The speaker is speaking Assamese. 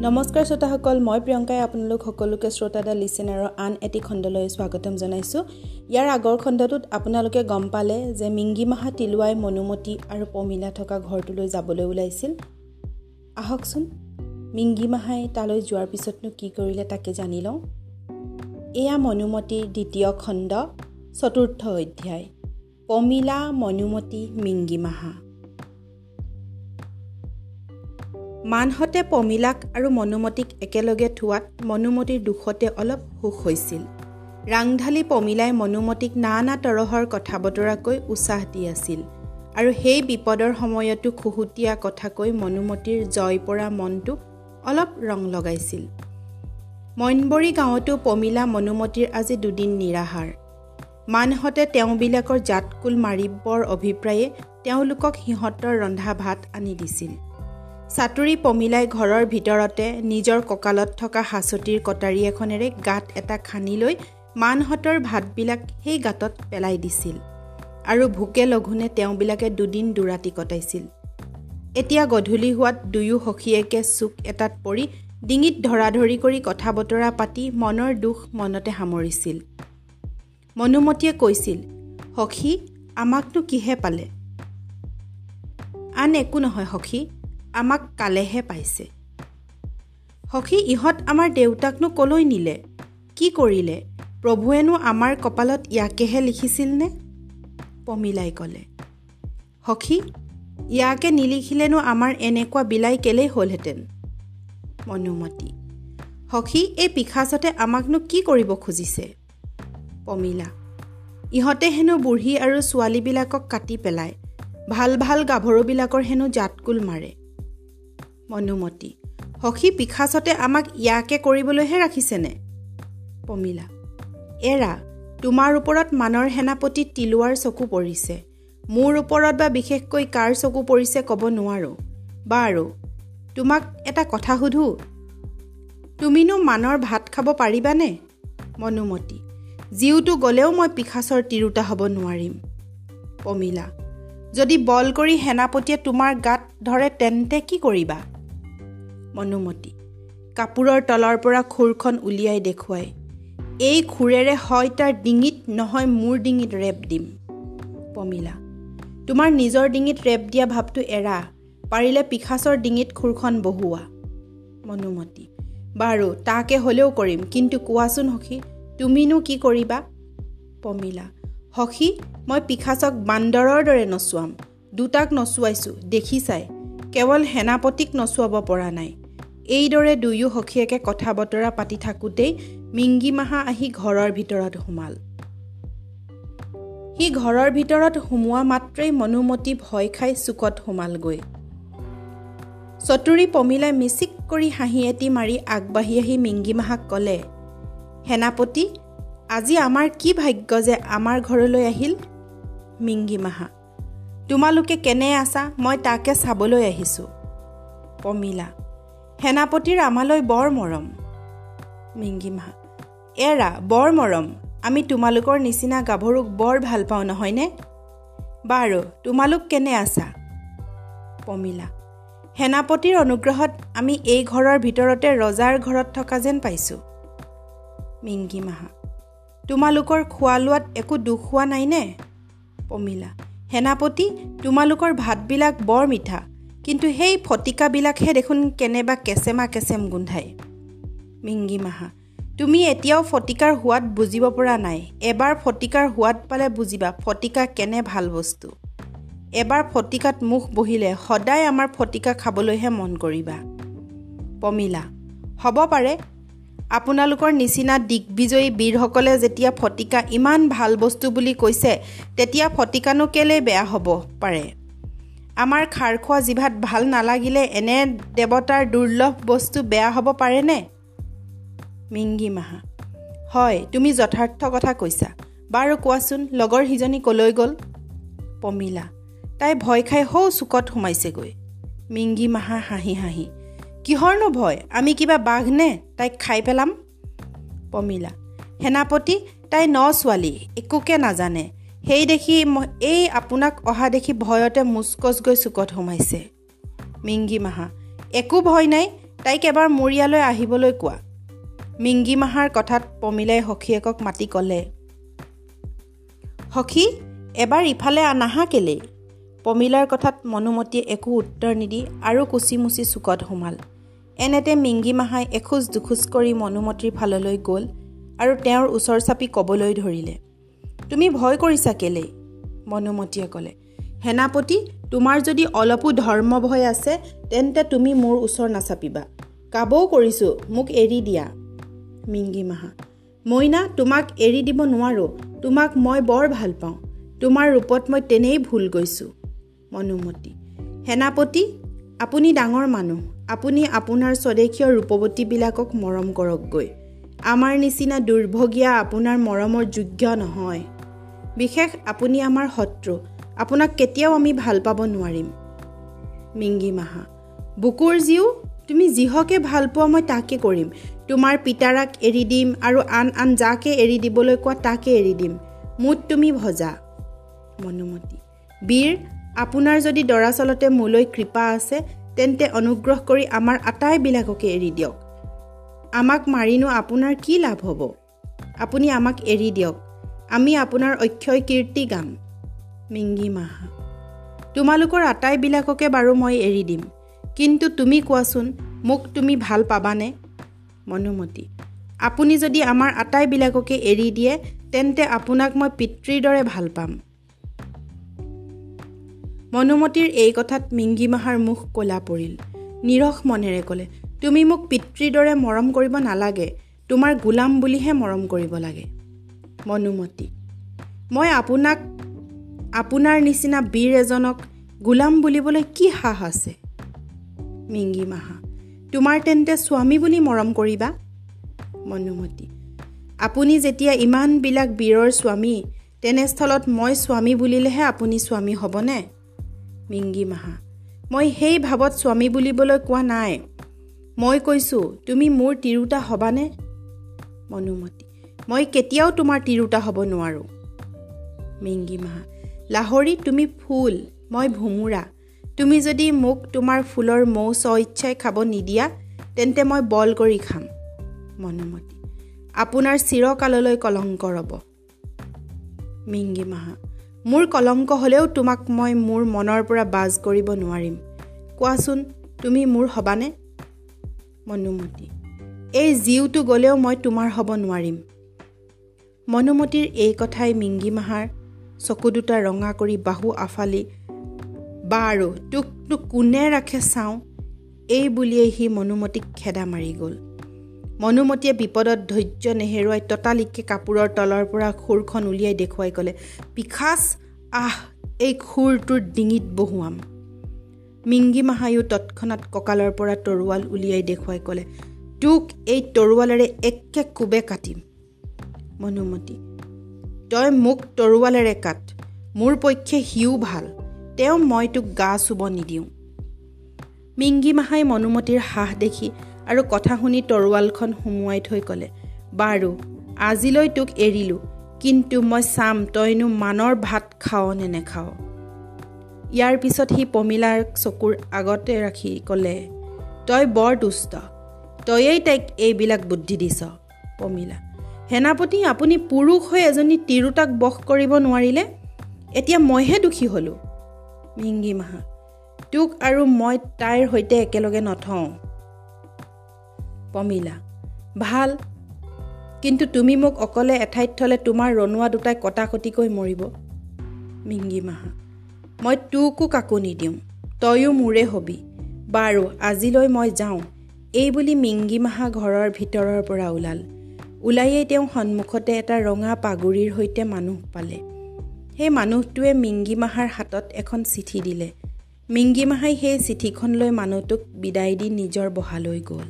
নমস্কাৰ শ্ৰোতাসকল মই প্ৰিয়ংকাই আপোনালোক সকলোকে শ্ৰোতা দা লিচেনাৰৰ আন এটি খণ্ডলৈ স্বাগতম জনাইছোঁ। ইয়াৰ আগৰ খণ্ডটোত আপোনালোকে গম পালে যে মিংগিমাহা তিলুৱাই মনুমতী আৰু পমিলা থকা ঘৰটোলৈ যাবলৈ ওলাইছিল। আহকচোন মিংগিমাহাই তালৈ যোৱাৰ পিছতনো কি কৰিলে তাকে জানি লওঁ। এয়া মনুমতীৰ দ্বিতীয় খণ্ড চতুৰ্থ অধ্যায়। পমিলা মনুমতী মিংগিমাহা মানহঁতে পমিলাক আৰু মনুমতীক একেলগে থোৱাত মনুমতীৰ দুখতে অলপ সুখ হৈছিল। ৰাংঢালি পমিলাই মনুমতীক নানা তৰহৰ কথা বতৰাকৈ উৎসাহ দি আছিল আৰু সেই বিপদৰ সময়তো খুহুতীয়া কথাকৈ মনুমতীৰ জয় পৰা মনটো অলপ ৰং লগাইছিল। মইনবৰী গাঁৱতো পমিলা মনুমতীৰ আজি দুদিন নিৰাহাৰ। মানহঁতে তেওঁবিলাকৰ জাতকুল মাৰিবৰ অভিপ্ৰায়ে তেওঁলোকক সিহঁতৰ ৰন্ধা ভাত আনি দিছিল। চাতুৰি পমিলাই ঘৰৰ ভিতৰতে নিজৰ কঁকালত থকা হাঁচতিৰ কটাৰী এখনেৰে গাঁত এটা খান্দি লৈ মানহঁতৰ ভাতবিলাক সেই গাঁতত পেলাই দিছিল। আৰু ভোকে লঘোণে তেওঁবিলাকে দুদিন দুৰাতি কটাইছিল। এতিয়া গধূলি হোৱাত দুয়ো সখীয়েকে চুক এটাত পৰি ডিঙিত ধৰা ধৰি কৰি কথা বতৰা পাতি মনৰ দুখ মনতে সামৰিছিল। মনুমতীয়ে কৈছিল সখী আমাকনো কিহে পালে? আন একো নহয় সখী আমাক কালেহে পাইছে। সখী ইহঁত আমাৰ দেউতাকনো কলৈ নিলে? কি কৰিলে? প্ৰভুৱেনো আমাৰ কপালত ইয়াকেহে লিখিছিলনে? পমিলাই ক'লে সখী ইয়াকে নিলিখিলেনো আমাৰ এনেকুৱা বিলাই কেলেই হ'লহেঁতেন? মনুমতী সখী এই পিখাচতে আমাকনো কি কৰিব খুজিছে? পমিলা ইহঁতে হেনো বুঢ়ী আৰু ছোৱালীবিলাকক কাটি পেলায়। ভাল ভাল গাভৰুবিলাকৰ হেনো জাতকুল মাৰে। মনুমতী। সখী পিখাচতে আমাক ইয়াকে কৰিবলৈহে ৰাখিছেনে? পমিলা। এৰা তোমাৰ ওপৰত মানৰ সেনাপতি তিলোৱাৰ চকু পৰিছে। মোৰ ওপৰত বা বিশেষকৈ কাৰ চকু পৰিছে ক'ব নোৱাৰোঁ। বাৰু তোমাক এটা কথা সোধোঁ? তুমিনো মানৰ ভাত খাব পাৰিবানে? মনুমতী। জীওটো গ'লেও মই পিখাচৰ তিৰোতা হ'ব নোৱাৰিম। পমিলা। যদি বল কৰি সেনাপতিয়ে তোমাৰ গাত ধৰে তেন্তে কি কৰিবা? মনুমতী। কাপোৰৰ তলৰ পৰা খুৰখন উলিয়াই দেখুৱাই এই খুৰেৰে হয় তাৰ ডিঙিত নহয় মোৰ ডিঙিত ৰেপ দিম। পমিলা তোমাৰ নিজৰ ডিঙিত ৰেপ দিয়া ভাৱটো এৰা পাৰিলে পিখাচৰ ডিঙিত খুৰখন বহুওৱা মনুমতী বাৰু তাকে হ'লেও কৰিম কিন্তু কোৱাচোন সখী তুমিনো কি কৰিবা? পমিলা সখী মই পিখাচক বান্দৰৰ দৰে নচুৱাম দুটাক নচুৱাইছোঁ দেখি চাই কেৱল সেনাপতিক নচুৱাব পৰা নাই। এইদৰে দুয়ো সখীয়েকে কথা বতৰা পাতি থাকোঁতেই মিংগিমাহা আহি ঘৰৰ ভিতৰত সোমাল। সি ঘৰৰ ভিতৰত সোমোৱা মাত্ৰেই মনুমতী ভয় খাই চুকত সোমালগৈ। চতুৰি পমিলাই মিচিক কৰি হাঁহি এটি মাৰি আগবাঢ়ি আহি মিংগিমাহাক ক'লে সেনাপতি আজি আমাৰ কি ভাগ্য যে আমাৰ ঘৰলৈ আহিল? মিংগিমাহা তোমালোকে কেনে আছা? মই তাকে চাবলৈ আহিছোঁ। পমিলা সেনাপতিৰ আমালৈ বৰ মৰম। মিংগিমাহা এৰা বৰ মৰম। আমি তোমালোকৰ নিচিনা গাভৰুক বৰ ভাল পাওঁ নহয়নে? বাৰু তোমালোক কেনে আছা? পমিলা সেনাপতিৰ অনুগ্ৰহত আমি এই ঘৰৰ ভিতৰতে ৰজাৰ ঘৰত থকা যেন পাইছোঁ। মিংগিমাহা তোমালোকৰ খোৱা লোৱাত একো দুখ হোৱা নাইনে? পমিলা সেনাপতি তোমালোকৰ ভাতবিলাক বৰ মিঠা। কিন্তু সেই ফটিকাবিলাকহে দেখোন কেনেবা কেচেমা কেচেম গোন্ধায়। মিংগিমাহা তুমি এতিয়াও ফটিকাৰ সোৱাদ বুজিব পৰা নাই। এবাৰ ফটিকাৰ সোৱাদ পালে বুজিবা ফটিকা কেনে ভাল বস্তু। এবাৰ ফটিকাত মুখ বহিলে সদায় আমাৰ ফটিকা খাবলৈহে মন কৰিবা। পমিলা হ'ব পাৰে। আপোনালোকৰ নিচিনা দিগ্বিজয়ী বীৰসকলে যেতিয়া ফটিকা ইমান ভাল বস্তু বুলি কৈছে তেতিয়া ফটিকানো কেলেই বেয়া হ'ব পাৰে? আমাৰ খাৰ খোৱা জিভাত ভাল নালাগিলে এনে দেৱতাৰ দুৰ্লভ বস্তু বেয়া হ'ব পাৰেনে? মিংগিমাহা হয় তুমি যথাৰ্থ কথা কৈছা। বাৰু কোৱাচোন লগৰ সিজনী কলৈ গ'ল? পমিলা। তাই ভয় খাই সৌ চুকত সোমাইছেগৈ। মিংগিমাহা হাঁহি হাঁহি। কিহৰনো ভয়? আমি কিবা বাঘ নে? তাইক খাই পেলাম? পমিলা। সেনাপতি তাই ন ছোৱালী একোকে নাজানে। সেই দেখি এই আপোনাক অহা দেখি ভয়তে মুচকচ গৈ চুকত সোমাইছে। মিংগিমাহা একো ভয় নাই তাইক এবাৰ মোৰ ইয়ালৈ আহিবলৈ কোৱা। মিংগিমাহাৰ কথাত পমিলাই সখীয়েকক মাতি ক'লে সখী এবাৰ ইফালে নাহা কেলেই পমিলাৰ কথাত মনুমতীয়ে একো উত্তৰ নিদি আৰু কুচি মুচি চুকত সোমাল। এনেতে মিংগিমাহাই এখোজ দুখোজ কৰি মনুমতীৰ ফাললৈ গ'ল আৰু তেওঁৰ ওচৰ চাপি ক'বলৈ ধৰিলে। তুমি ভয় কৰিছা কেলেই? মনুমতীয়ে ক'লে সেনাপতি তোমাৰ যদি অলপো ধৰ্ম ভয় আছে তেন্তে তুমি মোৰ ওচৰ নাচাপিবা। কাবও কৰিছোঁ মোক এৰি দিয়া। মিংগিমাহা মইনা তোমাক এৰি দিব নোৱাৰোঁ তোমাক মই বৰ ভাল পাওঁ। তোমাৰ ৰূপত মই তেনেই ভুল গৈছোঁ। মনুমতী সেনাপতি আপুনি ডাঙৰ মানুহ আপুনি আপোনাৰ স্বদেশীয় ৰূপৱতীবিলাকক মৰম কৰকগৈ। আমাৰ নিচিনা দুৰ্ভগীয়া আপোনাৰ মৰমৰ যোগ্য নহয়। বিশেষ আপুনি আমাৰ শত্ৰু। আপোনাক কেতিয়াও আমি ভাল পাব নোৱাৰিম। মিংগিমাহা বুকুৰ জীও তুমি যিহকে ভাল পোৱা মই তাকে কৰিম। তোমাৰ পিতাৰাক এৰি দিম আৰু আন আন যাকে এৰি দিবলৈ কোৱা তাকে এৰি দিম। মুঠ তুমি ভজা। মনুমতী বীৰ আপোনাৰ যদি দৰাচলতে মোলৈ কৃপা আছে তেন্তে অনুগ্ৰহ কৰি আমাৰ আটাইবিলাককে এৰি দিয়ক। আমাক মাৰিনো আপোনাৰ কি লাভ হ'ব? আপুনি আমাক এৰি দিয়ক। আমি আপোনাৰ অক্ষয় কীৰ্তি গাম। মিংগি মাহা। তোমালোকৰ আটাইবিলাককে বাৰু মই এৰি দিম। কিন্তু তুমি কোৱাচোন মোক তুমি ভাল পাবানে? মনুমতী। আপুনি যদি আমাৰ আটাইবিলাককে এৰি দিয়ে তেন্তে আপোনাক মই পিতৃৰ দৰে ভাল পাম। মনুমতীৰ এই কথাত মিংগিমাহাৰ মুখ ক'লা পৰিল। নিৰস মনেৰে ক'লে তুমি মোক পিতৃৰ দৰে মৰম কৰিব নালাগে। তোমাৰ গোলাম বুলিহে মৰম কৰিব লাগে। মনুমতী। মই আপোনাক আপোনাৰ নিচিনা বীৰ এজনক গোলাম বুলিবলৈ কি সাহ আছে? মিংগিমাহা তোমাৰ তেন্তে স্বামী বুলি মৰম কৰিবা? মনুমতী আপুনি যেতিয়া ইমানবিলাক বীৰৰ স্বামী তেনেস্থলত মই স্বামী বুলিলেহে আপুনি স্বামী হ'বনে? মিংগিমাহা মই সেই ভাৱত স্বামী বুলিবলৈ কোৱা নাই। মই কৈছোঁ তুমি মোৰ তিৰোতা হ'বানে? মনুমতী মই কেতিয়াও তোমাৰ তিৰোতা হ'ব নোৱাৰোঁ। মিংগিমাহা লাহৰি তুমি ফুল মই ভোমোৰা। তুমি যদি মোক তোমাৰ ফুলৰ মৌ স্ব ইচ্ছাই খাব নিদিয়া তেন্তে মই বল কৰি খাম। মনুমতী আপোনাৰ চিৰকাললৈ কলংক ৰ'ব। মিংগিমাহা মোৰ কলংক হ'লেও তোমাক মই মোৰ মনৰ পৰা বাজ কৰিব নোৱাৰিম। কোৱাচোন তুমি মোৰ হ'বানে? মনুমতী এই জীওটো গ'লেও মই তোমাৰ হ'ব নোৱাৰিম। মনুমতীৰ এই কথাই মিংগিমাহাৰ চকু দুটা ৰঙা কৰি বাহু আফালি বাৰু তোক তোক কোনে ৰাখে চাওঁ? এই বুলিয়েই সি মনুমতীক খেদা মাৰি গ'ল। মনুমতীয়ে বিপদত ধৈৰ্য নেহেৰুৱাই ততালিকে কাপোৰৰ তলৰ পৰা খুৰখন উলিয়াই দেখুৱাই ক'লে পিখাচ আহ এই খুৰটোৰ ডিঙিত বহুৱাম। মিংগি মাহায়ো তৎক্ষণাত কঁকালৰ পৰা তৰোৱাল উলিয়াই দেখুৱাই ক'লে তোক এই তৰোৱালেৰে একে কোবে কাটিম। মনুমতী। তই মোক তৰোৱালেৰে কাট। মোৰ পক্ষে সিও ভাল। তেওঁ মই তোক গা চুব নিদিওঁ। মিংগি মাহাই মনুমতীৰ হাঁহ দেখি আৰু কথা শুনি তৰোৱালখন সুমুৱাই থৈ ক'লে বাৰু আজিলৈ তোক এৰিলোঁ। কিন্তু মই চাম তইনো মানৰ ভাত খাৱ নে নেখাৱ? ইয়াৰ পিছত সি পমিলাৰ চকুৰ আগতে ৰাখি ক'লে তই বৰ দুষ্ট। তয়েই তাইক এইবিলাক বুদ্ধি দিছ। পমিলা সেনাপতি আপুনি পুৰুষ হৈ এজনী তিৰোতাক বস কৰিব নোৱাৰিলে? এতিয়া মইহে দোষী হ'লোঁ। মিংগি মাহা তোক আৰু মই তাইৰ সৈতে একেলগে নথওঁ। পমিলা ভাল কিন্তু তুমি মোক অকলে এঠাইত থ'লে তোমাৰ ৰণুৱা দুটাই কটা কটিকৈ মৰিব। মিংগি মাহা মই তোকো কাকো নিদিওঁ তয়ো মোৰে হবি। বাৰু আজিলৈ মই যাওঁ। এই বুলি মিংগি মাহা ঘৰৰ ভিতৰৰ পৰা ওলাল। ওলায়েই তেওঁ সন্মুখতে এটা ৰঙা পাগুৰিৰ সৈতে মানুহ পালে। সেই মানুহটোৱে মিংগি মাহাৰ হাতত এখন চিঠি দিলে। মিংগি মাহাই সেই চিঠিখন লৈ মানুহটোক বিদায় দি নিজৰ বহালৈ গ'ল।